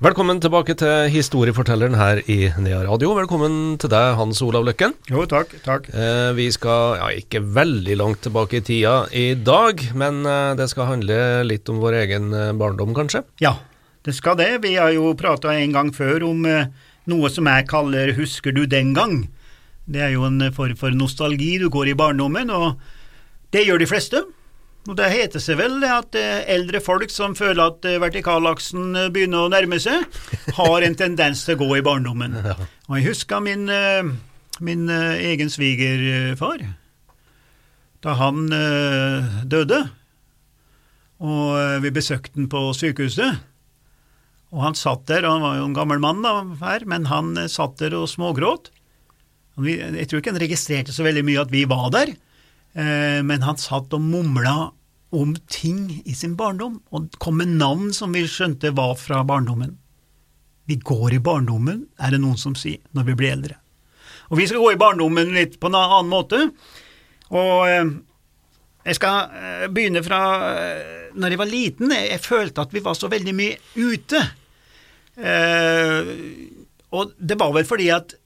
Velkommen tilbake til historiefortelleren her i Nea Radio. Velkommen til deg, Hans Olav Løkken. Jo, takk. takk. Eh, vi skal ja, ikke veldig langt tilbake i tida i dag, men eh, det skal handle litt om vår egen eh, barndom, kanskje? Ja, det skal det. Vi har jo prata en gang før om eh, noe som jeg kaller Husker du den gang? Det er jo en form for nostalgi. Du går i barndommen, og det gjør de fleste. Og Det heter seg vel at eh, eldre folk som føler at eh, vertikalaksen eh, begynner å nærme seg, har en tendens til å gå i barndommen. Og Jeg husker min, min egen svigerfar. Da han døde, og vi besøkte han på sykehuset. Og han satt der, og han var jo en gammel mann da, her, men han satt der og smågråt. Jeg tror ikke han registrerte så veldig mye at vi var der, men han satt og mumla om ting i sin barndom, og kom med navn som vi skjønte var fra barndommen. Vi går i barndommen, er det noen som sier, når vi blir eldre. Og vi skal gå i barndommen litt på en annen måte, og eh, jeg skal eh, begynne fra eh, når jeg var liten. Jeg, følte at vi var så veldig mye ute. Eh, og det var vel fordi at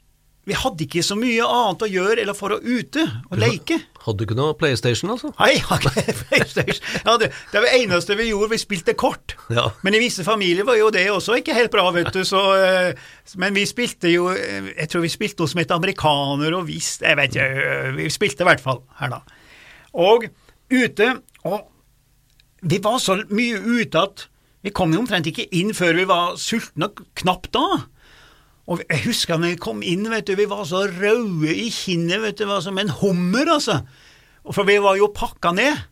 vi hadde ikke så mye annet å gjøre eller for å ute og leke. Hadde du ikke noe PlayStation, altså? Nei, ikke PlayStation. Ja, det, det var det eneste vi gjorde, vi spilte kort. Ja. Men i visse familier var jo det også ikke helt bra, vet du. Så, eh, men vi spilte jo eh, Jeg tror vi spilte noe som het amerikaner og visst Jeg vet ikke, eh, vi spilte i hvert fall her, da. Og ute Og vi var så mye ute at vi kom jo omtrent ikke inn før vi var sultne, og knapt da. Og jeg husker når vi kom inn, vet du, vi var så røde i kinnet, vet du, var som en hummer, altså. For vi var jo pakka ned.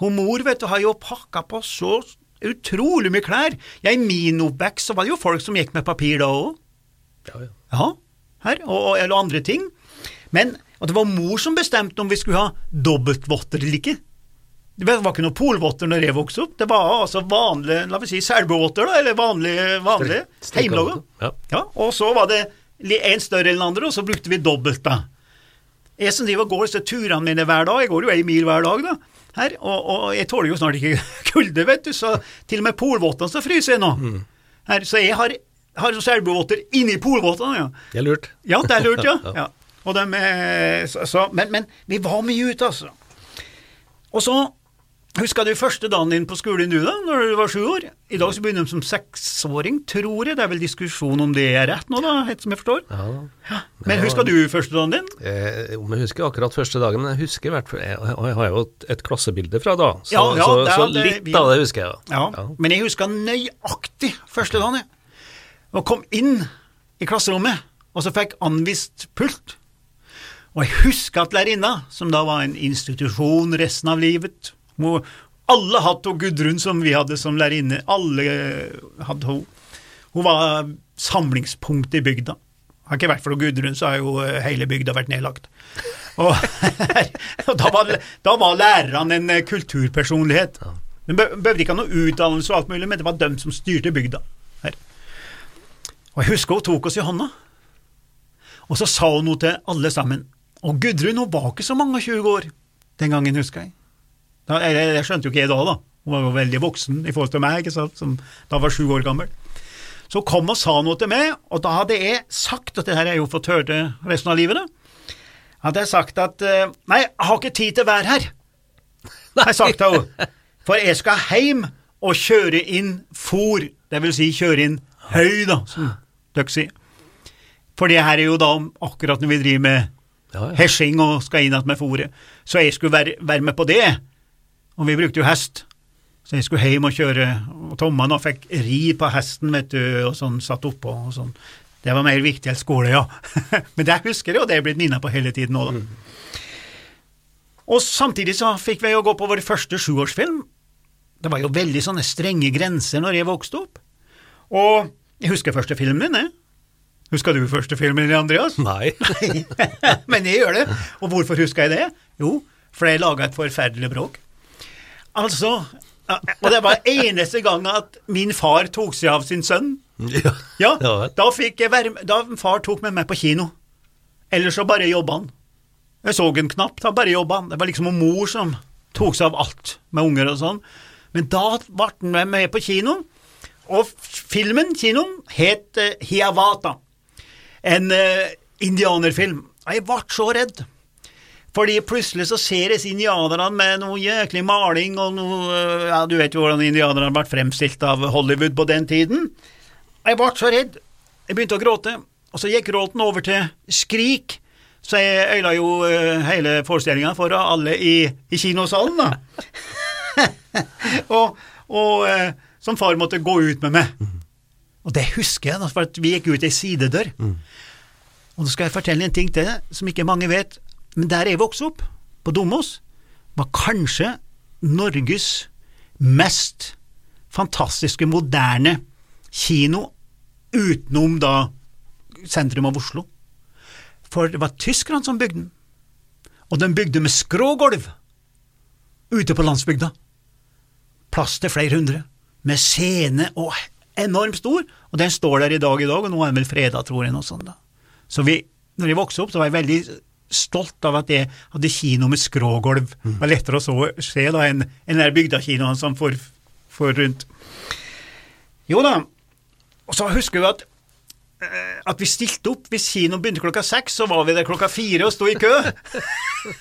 Hun mor, vet du, har jo pakka på så utrolig mye klær. Ja, I min oppvekst så var det jo folk som gikk med papir da òg. Ja, ja. Ja, her, og, og, eller andre ting. Men og det var mor som bestemte om vi skulle ha dobbeltvotter eller ikke. Det var ikke noe polvotter når jeg vokste opp. Det var altså vanlige la oss si selbåvotter, da, eller vanlige, vanlige Strikka ja. Ja, og så var det en større enn den andre, og så brukte vi dobbelt, da. Jeg som driver og går disse turene mine hver dag, jeg går jo ei mil hver dag, da, her, og, og jeg tåler jo snart ikke kulde, vet du, så til og med polvottene så fryser jeg nå. Her, så jeg har, har selbåvotter inni polvottene, ja. Det er lurt. Ja, det er lurt, ja. ja. Og dem, eh, så, så, men, men vi var mye ute, altså. Og så Husker du første dagen din på skolen du, da, når du var sju år? I dag så begynner de som seksåring, tror jeg. Det er vel diskusjon om det er rett nå, da, etter som jeg forstår. Ja. Ja. Men husker du første dagen din? Eh, om jeg husker akkurat første dagen, jeg husker hvert fall Jeg, jeg har jo et, et klassebilde fra da, så, Ja, ja, så, det så litt vi- av det husker jeg. Ja. Ja. Men jeg husker nøyaktig første dagen, jeg. Og kom inn i klasserommet, og så fikk anvist pult. Og jeg husker at lærerinna, som da var en institusjon resten av livet Alle hadde hun Gudrun som vi hadde som lærerinne. Alle hadde hun. Hun var samlingspunkt i bygda. Har ikke vært for Gudrun, så har jo hele bygda vært nedlagt. Og, og da, var, da var lærerne en eh, kulturpersonlighet. hun behøvde ikke ha noe utdannelse og alt mulig, men det var dem som styrte bygda. Her. Og jeg husker hun tok oss i hånda, og så sa hun noe til alle sammen. Og Gudrun hun var ikke så mange og 20 år den gangen, husker jeg. Jeg, skjønte jo ikke jeg da, da. Hun var jo veldig voksen i forhold til meg, ikke sant, som da var sju år gammel. Så kom og sa noe til meg, og da hadde jeg sagt, og det her har jeg jo fått høre resten av livet, da, hadde jeg sagt at eh, nei, jeg har ikke tid til å være her, har jeg sagt til henne. For jeg skal hjem og kjøre inn fôr, det vil si kjøre inn høy, da, som dere sier. For det her er jo da akkurat når vi driver med Ja, ja. hesjing og skal inn igjen med fôret. Så jeg skulle være, være med på det. Og vi brukte jo hest. Så jeg skulle hjem og kjøre, og Tomman og fikk ri på hesten, vet du, og sånn satt oppå og sånn. Det var mer viktig enn skole, ja. Men det husker jeg, og det er blitt minnet på hele tiden nå, da. Og samtidig så fikk vi jo gå på vår første sjuårsfilm. Det var jo veldig sånne strenge grenser når jeg vokste opp. Og jeg husker første filmen din, jeg. Husker du første filmen din, Andreas? Nei. Men jeg gjør det. Og hvorfor husker jeg det? Jo, for jeg laga et forferdelig bråk. Altså, Og det var eneste gang at min far tok seg av sin sønn. Ja. Ja, da fikk jeg være med, da far tok med meg på kino. Ellers så bare jobba han. Jeg så han knapt, da bare jobba han. Det var liksom en mor som tok seg av alt med unger og sånn. Men da ble han med på kino, og filmen, kinoen, het uh, Hiawatha. En uh, indianerfilm. Og Jeg ble så redd. Fordi plutselig så ser disse indianerne med noe jæklig maling og noe eh, Ja, du vet jo hvordan indianerne ble fremstilt av Hollywood på den tiden. Jeg ble så redd. Jeg begynte å gråte, og så gikk gråten over til skrik. Så jeg øyla jo eh, hele forestillinga for alle i, i kinosalen, da. og og eh, som far måtte gå ut med meg. Og det husker jeg, for at vi gikk ut ei sidedør. Og nå skal jeg fortelle en ting til som ikke mange vet. Men der jeg vokste opp, på Domås, var kanskje Norges mest fantastiske, moderne kino utenom da sentrum av Oslo. For det var tyskerne som bygde den. Og de bygde med skrågulv ute på landsbygda. Plass til flere hundre. Med scene og enormt stor. Og den står der i dag i dag, og nå er den vel freda, tror jeg. Noe sånt da. Så vi, når jeg vokste opp, så var jeg veldig stolt av at jeg hadde kino med skrågulv. Det var lettere å så, se da enn en den bygdakinoen som får, for, rundt. Jo da, og så husker vi at eh, at vi stilte opp hvis kinoen begynte klokka seks, så var vi der klokka fire og sto i kø.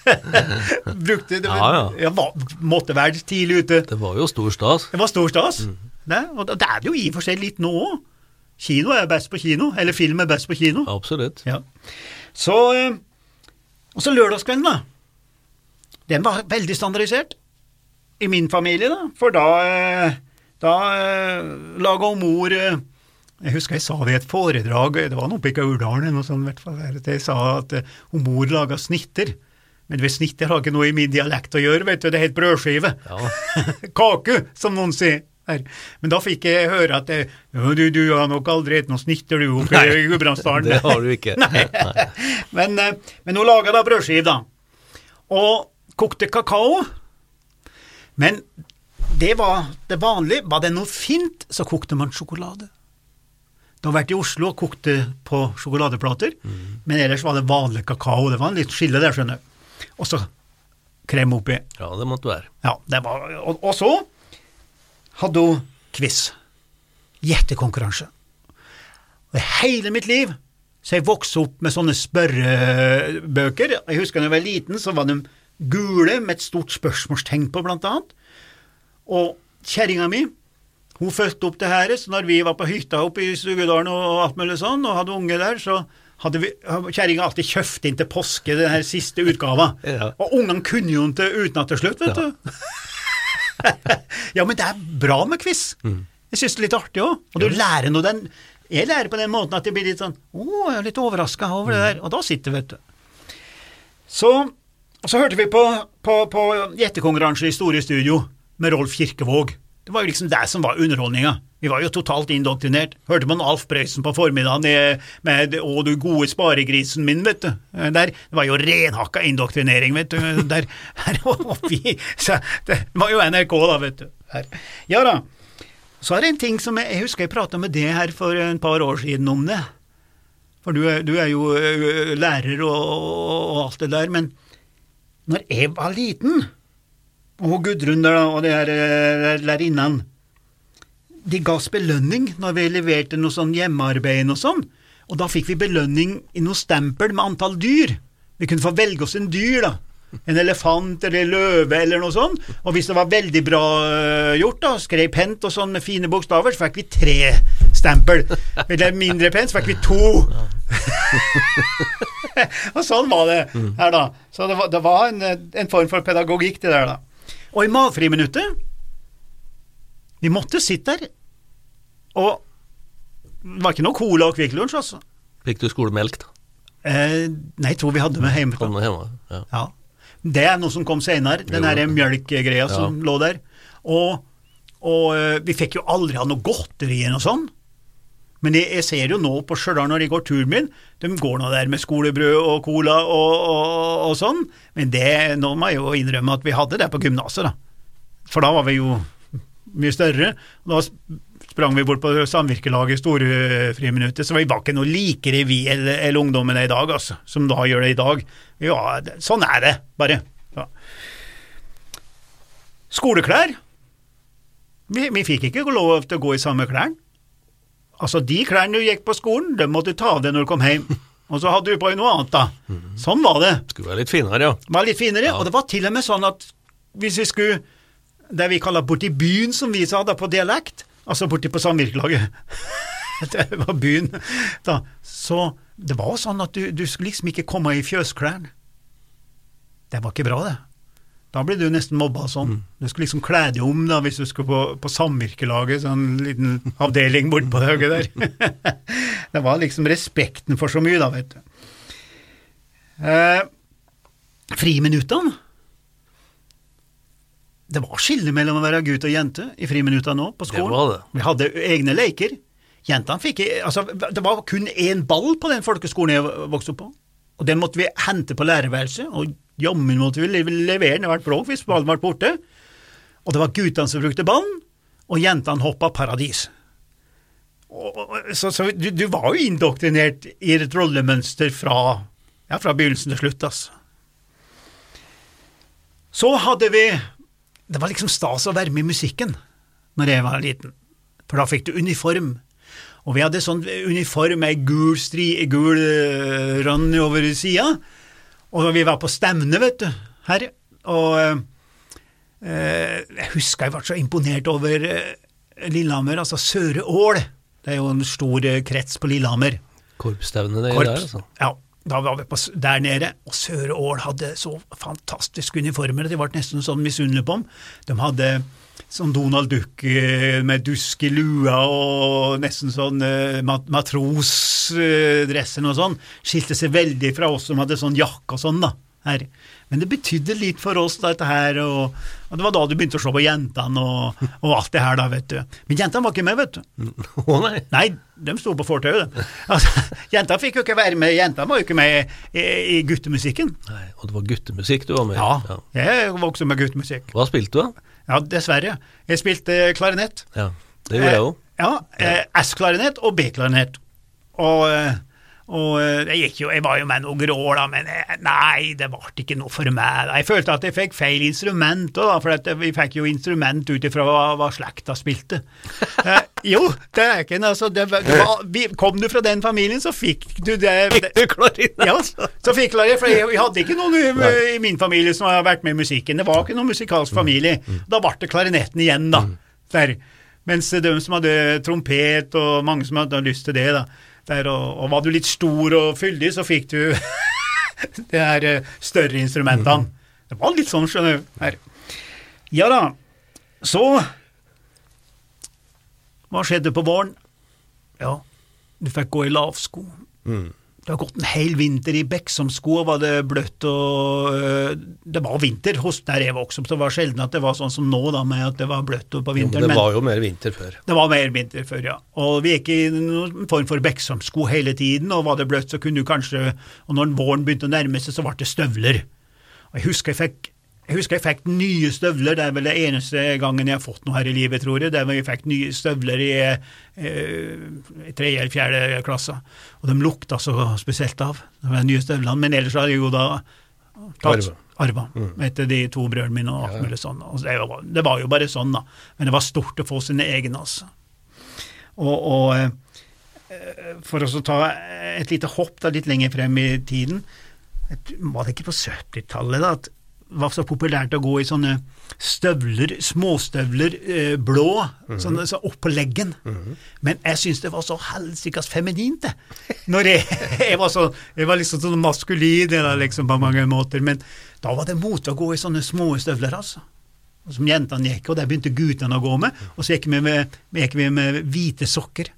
Brukte det, Ja, ja. ja var, måtte være tidlig ute. Det var jo stor stas. Det var stor stas. Det, og det er det jo i og for seg litt nå òg. Kino er best på kino, eller film er best på kino. Absolutt. Ja. Så, eh, og så lørdagskvelden, da. Den var veldig standardisert i min familie, da. For da, eh, da eh, laga mor eh, Jeg husker jeg sa det i et foredrag, det var noe i eller noe sånt, hvert fall, jeg sa at hun mor laga snitter. Men ved snitter har ikke noe i min dialekt å gjøre, vet du, det het brødskive. Ja. Kake, som noen sier. Her. Men da fikk jeg høre at eh, du, du har nok aldri spist noe snitter, du, oppe i Gudbrandsdalen. Det har du ikke. Nei. Men, eh, men hun laga da brødskive, da. Og kokte kakao. Men det var det vanlige. Var det noe fint, så kokte man sjokolade. Da har vært i Oslo og kokte på sjokoladeplater, men ellers var det vanlig kakao. Det var en litt skille der, skjønner du. Og så krem oppi. Ja, det måtte være. Ja, det var, og, og så hadde hun quiz. Gjettekonkurranse. Og hele mitt liv så jeg vokste opp med sånne spørrebøker. Jeg husker da jeg var liten, så var de gule med et stort spørsmålstegn på, blant annet. Og kjerringa mi hun fulgte opp det her, så når vi var på hytta oppe i Stugedalen og alt mulig sånn, og hadde unge der, så hadde vi, kjerringa alltid kjøpt inn til påske den her siste utgava. Ja. Og ungene kunne jo den til utenat til slutt, vet Ja. du. ja, men det er bra med quiz. Jeg syns det er litt artig òg. Og du lærer noe den Jeg lærer på den måten at det blir litt sånn Å, jeg er litt overraska over det der. Og da sitter vet du. Så, så hørte vi på, på, på gjettekonkurranse i Store Studio med Rolf Kirkevåg. Det var jo liksom det som var underholdninga. Vi var jo totalt indoktrinert. Hørte man Alf Prøysen på formiddagen med 'Å, du gode sparegrisen min', vet du. Der, det var jo renhakka indoktrinering, vet du. Der, her oppi så Det var jo NRK, da, vet du. Her. Ja da. Så er det en ting som jeg, jeg husker jeg prata med det her for en par år siden om det. For du er, du er jo lærer og, og, og alt det der, men når jeg var liten, og Gudrun der da, og det her lærerinnene, de ga oss belønning når vi leverte noe sånn hjemmearbeid og sånn, og da fikk vi belønning i noe stempel med antall dyr. Vi kunne få velge oss en dyr, da. En elefant eller en løve eller noe sånt. Og hvis det var veldig bra gjort, da, skrev pent og sånn med fine bokstaver, så fikk vi tre stempel. Eller mindre pent, så fikk vi to. og sånn var det her, da. Så det var, det var en, en form for pedagogikk, det der, da. Og i matfriminuttet Vi måtte sitte der, og det var ikke noe Cola og Kvikk Lunsj, altså. Fikk du skolemelk, da? Eh, nei, jeg tror vi hadde med hjemmefra. Kom hjemme. Ja. Ja. Det er noe som kom senere, den derre mjølkegreia mjølkegreia som lå der. Og, og eh, vi fikk jo aldri ha noe godteri eller noe sånt. Men jeg, jeg ser jo nå på Stjørdal når de går turen min, de går nå der med skolebrød og cola og, og, og sånn. Men det, nå må jeg jo innrømme at vi hadde det på gymnaset, da. For da var vi jo mye større. Og da sprang vi bort på samvirkelaget i store friminuttet, så vi var ikke noe likere vi eller, eller ungdommene i dag, altså, som da gjør det i dag. Ja, sånn er det, bare. Ja. Skoleklær. Vi, vi fikk ikke lov til å gå i samme klærne. Altså, de klærne du gikk på skolen, dem måtte du ta av deg når du kom hjem. Og så hadde du på deg noe annet, da. Sånn var det. Skulle være litt finere, ja. Var litt finere, og det var til og med sånn at hvis vi skulle Det vi kaller borti byen, som vi sa da på dialekt, altså borti på samvirkelaget Det var byen, da. Så det var sånn at du, du skulle liksom ikke komme i fjøsklærne. Det var ikke bra, det. Da ble du nesten mobba sånn. Du skulle liksom kle deg om da, hvis du skulle på, på samvirkelaget, sånn liten avdeling bortpå høyet der. det var liksom respekten for så mye, da, vet du. Eh, friminuttene Det var skille mellom å være gutt og jente i friminuttene nå på skolen. Det var det. Vi hadde egne leker. Jentene fikk altså, Det var kun én ball på den folkeskolen jeg vokste opp på. Og den måtte vi hente på lærerværelset, og jammen måtte vi levere den hvert blogg hvis ballen ble borte. Og det var guttene som brukte ballen, og jentene hoppa paradis. Og, så, så du, du, var jo indoktrinert i et rollemønster fra, ja, fra begynnelsen til slutt, altså. Så hadde vi Det var liksom stas å være med i musikken når jeg var liten, for da fikk du uniform. Og vi hadde sånn uniform med gul, stri, gul uh, rand over sida. Og vi var på stevne, vet du, her. Og uh, jeg husker jeg ble så imponert over uh, Lillehammer, altså Søre Ål. Det er jo en stor krets på Lillehammer. Korpsstevne det Korps, der, altså. Ja, da var vi på, der nede, og Søre Ål hadde så fantastiske uniformer at de ble nesten sånn misunnelige på dem. De hadde sånn Donald Duck eh, med dusk i lua og nesten sånn uh, mat matrosdressen og sånn. Skilte seg veldig fra oss som hadde sånn jakke og sånn, da. Her. Men det betydde litt for oss, dette her, og, og det var da du begynte å se på jentene og, og, alt det her, da, vet du. Men jentene var ikke med, vet du. Å nei. Nei, de sto på fortauet, de. Altså, jentene fikk jo ikke være med, jentene var jo ikke med i, i guttemusikken. nei. Og det var guttemusikk du var med i? Ja, jeg vokste med guttemusikk. Hva spilte du, da? Ja, dessverre. Jeg spilte klarinett. Ja, det gjorde jeg òg. Ja, eh, S-klarinett og B-klarinett. Og, eh, og eh, jeg, gikk jo, jeg var jo med noen år, da, men jeg, nei, det ble ikke noe for meg. da. Jeg følte at jeg fikk feil instrument da, for vi fikk jo instrument ut ifra hva, hva slekta spilte. Eh, jo, det er ikke noe, altså, det, det var, vi, Kom du fra den familien, så fikk du det, det Du klarinett? ja, så fikk klarinet for jeg, jeg hadde ikke noen i, i min familie som har vært med i musikken. Det var ikke noen musikalsk familie. Da ble det klarinetten igjen, da. Der. Mens de som hadde trompet, og mange som hadde lyst til det, da. Der, og, og var du litt stor og fyldig, så fikk du de her eh, større instrumentene. Det var litt sånn, skjønner du. Her. Ja da. Så Hva skjedde på våren? Ja, du fikk gå i lavsko. Det har gått en hel vinter i Beksomsko, var det bløtt og øh, Det var vinter hos der jeg vokste opp, det var sjelden at det var sånn som nå, da, med at det var bløtt på Jo, men vinteren. det var jo mer vinter før. det var mer vinter før, ja. Og vi gikk i noen form for Beksomsko hele tiden, og var det bløtt, så kunne du kanskje Og når våren begynte å nærme seg, så ble det støvler. Og jeg husker jeg fikk jeg husker jeg fikk nye støvler, det er vel det eneste gangen jeg har fått noe her i livet, tror jeg. Det var jeg fikk nye støvler i, eh, i tredje eller fjerde klasse. Og de lukta så spesielt av, de nye støvlene. Men ellers har jeg jo da tatt Arva. mm. etter de to brødrene mine og alt mulig sånn. Altså, det, var, det var jo bare sånn, da. Men det var stort å få sine egne, altså. Og, og eh, for å ta et lite hopp da, litt lenger frem i tiden, var det ikke på 70-tallet da, at var så populært å gå i sånne støvler, småstøvler, eh, blå, sånne, så opp på leggen. Men jeg syns det var så helsikas feminint, det. Når jeg, jeg var så, jeg var liksom sånn maskulin eller liksom, på mange måter, men da var det mote å gå i sånne små støvler, altså. Som jentene gikk, og der begynte guttene å gå med, og så gikk vi med, gikk vi med hvite sokker.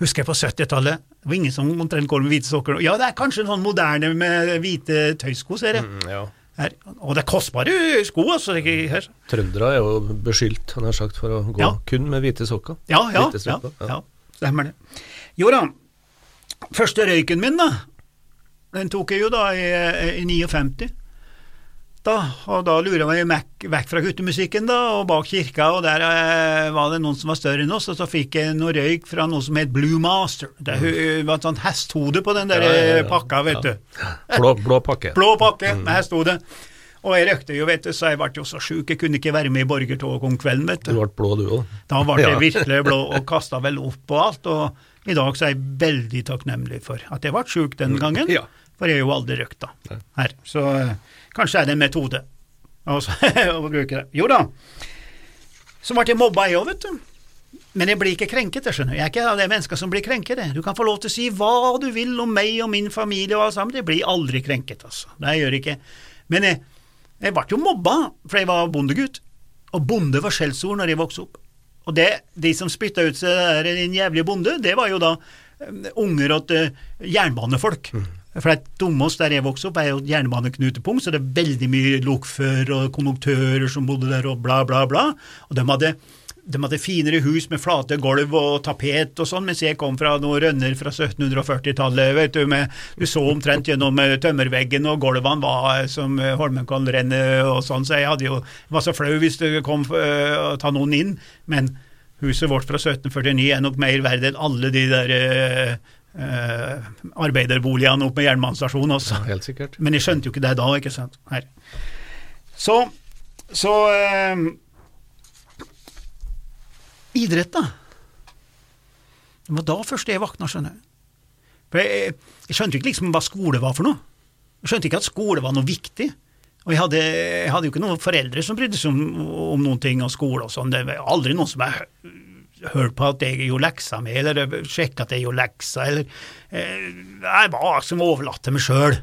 Husker jeg på 70-tallet, det var ingen som omtrent går med hvite sokker. Ja, det er kanskje en sånn moderne med hvite tøysko, ser jeg. Mm, ja. Her. Og det er kostbare sko, altså. er Her. Trøndere er jo beskyldt, han har sagt, for å gå Ja. kun med hvite sokker. Ja, ja, Hvite ja, ja, stemmer det. Jo da, første røyken min, da, den tok jeg jo da i, i 59. da, og da lurer jeg meg vekk fra guttemusikken, da, og bak kirka, og der eh, var det noen som var større enn oss, og så fikk jeg noe røyk fra noe som het Blue Master. Det hu- var et sånt hesthode på den der Ja, ja, ja. eh, pakka, vet du. Blå, blå pakke. Blå pakke med hestehode. Og jeg røykte jo, vet du, så jeg ble jo så sjuk, jeg kunne ikke være med i borgertoget om kvelden, vet Du du. ble blå, du òg. Da ble jeg virkelig blå og kasta vel opp og alt, og i dag så er jeg veldig takknemlig for at jeg ble sjuk den gangen, Ja. for jeg har jo aldri røykt da, her. Så eh, kanskje er det en metode å bruke det. Jo da, så ble jeg mobba jeg òg, vet du. Men jeg blir ikke krenket, jeg skjønner. Jeg er ikke av de mennesker som blir krenket. jeg. Du kan få lov til å si hva du vil om meg og min familie og alt sammen, jeg blir aldri krenket, altså. Det gjør jeg ikke. Men jeg, jeg ble jo mobba, for jeg var bondegutt. Og bonde var skjellsord når jeg vokste opp. Og det, de som spytta ut seg der, din jævlige bonde, det var jo da eh, unger og eh, jernbanefolk. For det Domås, der jeg vokste opp, er jo et jernbaneknutepunkt, så det er veldig mye lokfører og konduktører som bodde der, og bla, bla, bla. Og de hadde, de hadde finere hus med flate gulv og tapet og sånn, mens jeg kom fra noen rønner fra 1740-tallet, vet du, med, du så omtrent gjennom eh, tømmerveggen, og gulvene var eh, som eh, Holmenkollrennet og sånn, så jeg hadde jo, var så flau hvis det kom og å ta noen inn, men huset vårt fra 1749 er nok mer verdt enn alle de der eh, eh, arbeiderboligene oppe med jernbanestasjonen også. Helt sikkert. Men jeg skjønte jo ikke det da, ikke sant. Her. Så, så eh, Idrett, da. Det var da først jeg våkna, skjønner jeg. For jeg, jeg skjønte ikke liksom hva skole var for noe. Jeg skjønte ikke at skole var noe viktig. Og jeg hadde, jeg hadde jo ikke noen foreldre som brydde seg om, om noen ting og skole og sånn. Det var aldri noen som jeg hørte på at jeg gjorde leksa med, eller sjekka at jeg gjorde leksa, eller eh, Jeg var som overlatt til meg sjøl.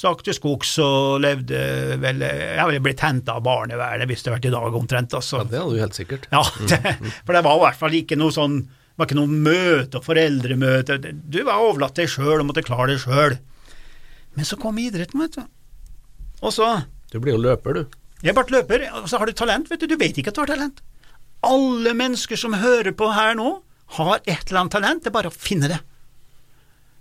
Stakk til skogs og levde vel Jeg ville blitt henta av barnevernet hvis det hadde vært i dag, omtrent. altså. Ja, det hadde du helt sikkert. Ja, det, for det var i hvert fall ikke noe sånn det var ikke noe møte og foreldremøte. Du var overlatt deg sjøl og måtte klare deg sjøl. Men så kom idretten, vet du. Og så Du blir jo løper, du. Jeg ble løper, og så har du talent, vet du. Du vet ikke at du har talent. Alle mennesker som hører på her nå, har et eller annet talent. Det er bare å finne det.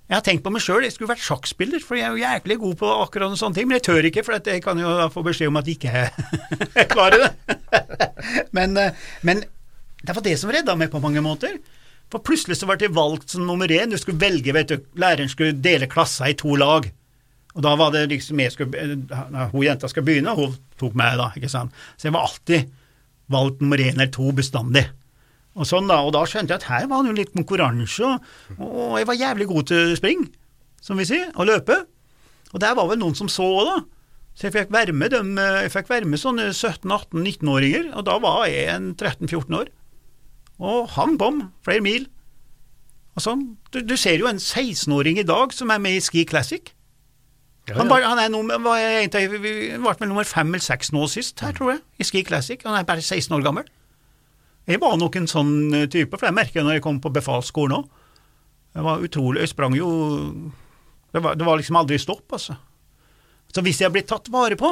Jeg har tenkt på meg sjøl, jeg skulle vært sjakkspiller, for jeg er jo jæklig god på akkurat sånne ting, men jeg tør ikke, for jeg kan jo få beskjed om at jeg ikke klarer det. men, eh, men det var det som redda meg på mange måter. For plutselig så ble jeg valgt som nummer én. Du skulle velge, vet du, læreren skulle dele klassa i to lag. Og da var det liksom jeg skulle, eh, Hun jenta skal begynne, og hun tok meg, da. ikke sant? Så jeg var alltid valgt nummer én eller to bestandig. Og sånn da, og da skjønte jeg at her var det jo litt konkurranse, og, og jeg var jævlig god til spring, som vi sier, og løpe. Og der var vel noen som så òg, da. Så jeg fikk være med dem, eh, jeg fikk være med sånne 17-18-19-åringer, og da var jeg en 13-14 år. Og hang bom, flere mil. Og sånn. Du, du ser jo en 16-åring i dag som er med i Ski Classic. Ja, Han, ja. bare, han er nummer, var egentlig, vi ble vel nummer fem eller seks nå sist, her, tror jeg, i Ski Classic. Han er bare 16 år gammel. Jeg var nok en sånn eh, type, for jeg merker når jeg kom på befalsskolen òg. Jeg var utrolig Jeg sprang jo det var, det var liksom aldri stopp, altså. Så hvis jeg har blitt tatt vare på,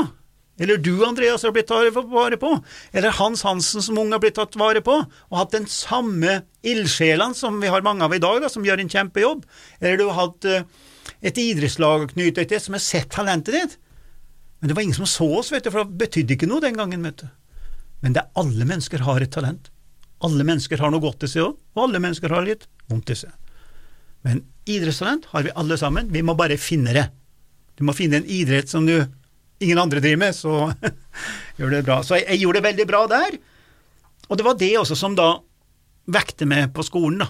eller du, Andreas, har blitt tatt vare på, eller Hans Hansen som ung har blitt tatt vare på, og hatt den samme ildsjelene som vi har mange av i dag, da, som gjør en kjempejobb, eller du har hatt eh, et idrettslag knytte deg som har sett talentet ditt. Men det var ingen som så oss, vet du, for det betydde ikke noe den gangen, vet du. Men det er alle mennesker har et talent. Alle mennesker har noe godt i seg òg, og alle mennesker har litt vondt i seg. Men idrettstalent har vi alle sammen, vi må bare finne det. Du må finne en idrett som du ingen andre driver med, så gjør det bra. Så jeg, jeg gjorde det veldig bra der, og det var det også som da vekte meg på skolen, da.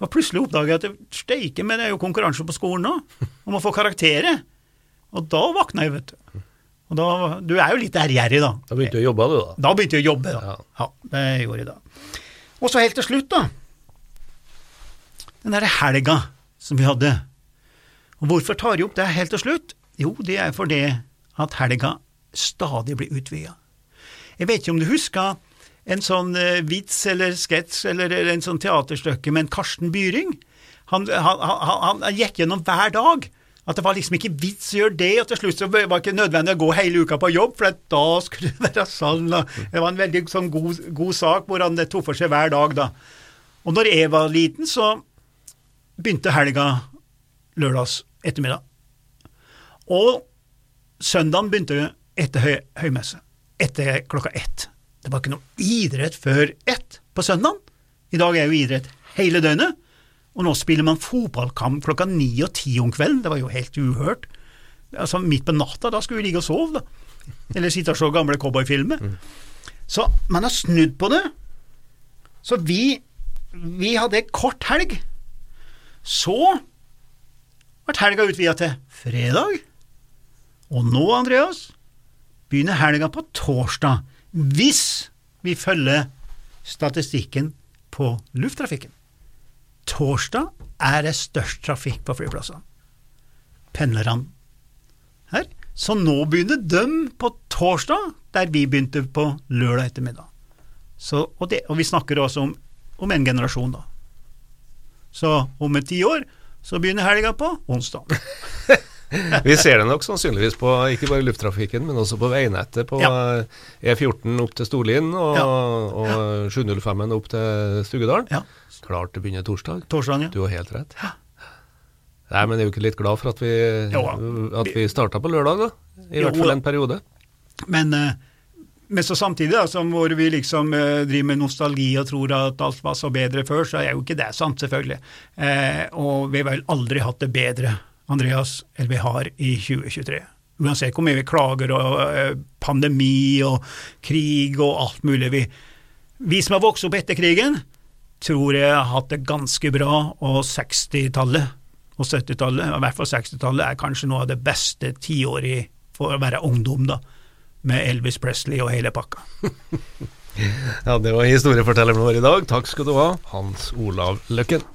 For plutselig oppdaget jeg at steike, men det er jo konkurranse på skolen nå, om å få karakterer. Og da våkna jeg, vet du. Og da, du er jo litt ærgjerrig, da. Da begynte du å jobbe, du, da. Da begynte jeg å jobbe, da. Ja. Ja, det gjorde jeg da. Og så helt til slutt, da. Den derre helga som vi hadde. Og hvorfor tar jeg opp det helt til slutt? Jo, det er fordi at helga stadig blir utvida. Jeg vet ikke om du husker en sånn eh, vits eller sketsj eller en sånn teaterstykke med en Karsten Byring? Han, han, han, han gikk gjennom hver dag. At det var liksom ikke vits å gjøre det, og til slutt så var det ikke nødvendig å gå hele uka på jobb, for da skulle det være sånn. Det var en veldig sånn god, god sak hvor han tok for seg hver dag, da. Og når jeg var liten, så begynte helga lørdags ettermiddag. Og søndagen begynte etter høy, høymesse. Etter klokka ett. Det var ikke noe idrett før ett på søndagen. I dag er jo idrett hele døgnet. Og nå spiller man fotballkamp klokka ni og ti om kvelden. Det var jo helt uhørt. Altså Midt på natta, da skulle vi ligge og sove, da. Eller sitte og se gamle cowboyfilmer. Så man har snudd på det. Så vi, vi hadde kort helg. Så ble helga utvida til fredag. Og nå, Andreas, begynner helga på torsdag, hvis vi følger statistikken på lufttrafikken. Torsdag er det størst trafikk på flyplassene. Pendlerne her. Så nå begynner de på torsdag, der vi begynte på lørdag ettermiddag. Så, og, det, og, vi snakker også om, om en generasjon, da. Så om et tiår så begynner helga på onsdag. Vi ser det nok sannsynligvis på ikke bare lufttrafikken, men også på veinettet på ja. E14 opp til Storlien og, ja. og 705-en opp til Stugedalen. Ja. Klart det begynner torsdag. Torsdagen, ja. Du har helt rett. Nei, men er jo ikke litt glad for at vi, at vi starta på lørdag, da? I jo, hvert fall en periode. Men, eh, men så samtidig, da, som hvor vi liksom eh, driver med nostalgi og tror at alt var så bedre før, så er jo ikke det sant, selvfølgelig. Eh, og vi har vel aldri hatt det bedre Andreas, eller vi har i 2023. Uansett hvor mye vi klager og uh, pandemi og krig og alt mulig. Vi, vi som har vokst opp etter krigen, tror jeg har hatt det ganske bra, og 60-tallet og 70-tallet, i hvert fall 60-tallet, er kanskje noe av det beste tiåret for å være ungdom, da, med Elvis Presley og hele pakka. ja, det var historiefortelleren vår i dag. Takk skal du ha, Hans Olav Løkken.